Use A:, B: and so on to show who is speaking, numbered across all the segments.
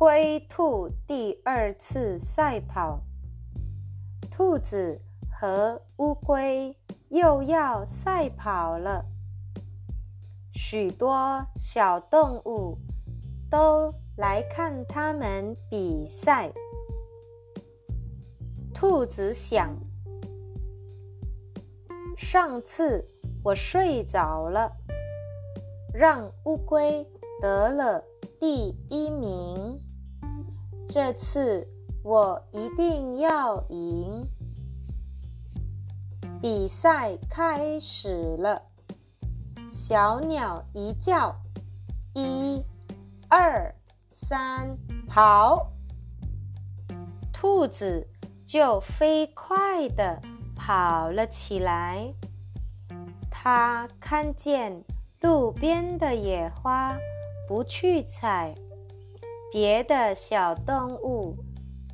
A: 龟兔第二次赛跑，兔子和乌龟又要赛跑了。许多小动物都来看他们比赛。兔子想：上次我睡着了，让乌龟得了。第一名，这次我一定要赢。比赛开始了，小鸟一叫，一、二、三，跑！兔子就飞快地跑了起来。它看见路边的野花。不去采，别的小动物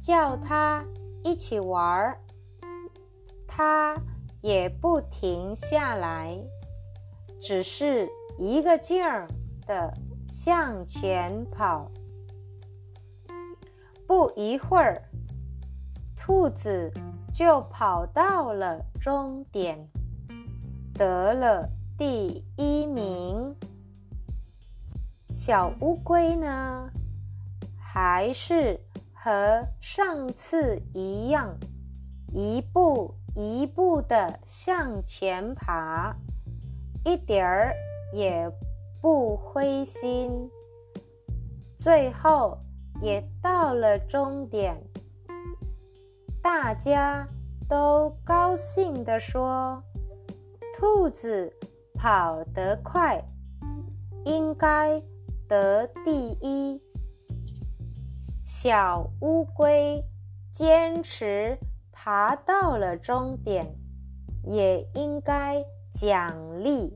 A: 叫它一起玩儿，它也不停下来，只是一个劲儿的向前跑。不一会儿，兔子就跑到了终点，得了第一名。小乌龟呢，还是和上次一样，一步一步的向前爬，一点儿也不灰心。最后也到了终点，大家都高兴地说：“兔子跑得快，应该。”得第一，小乌龟坚持爬到了终点，也应该奖励。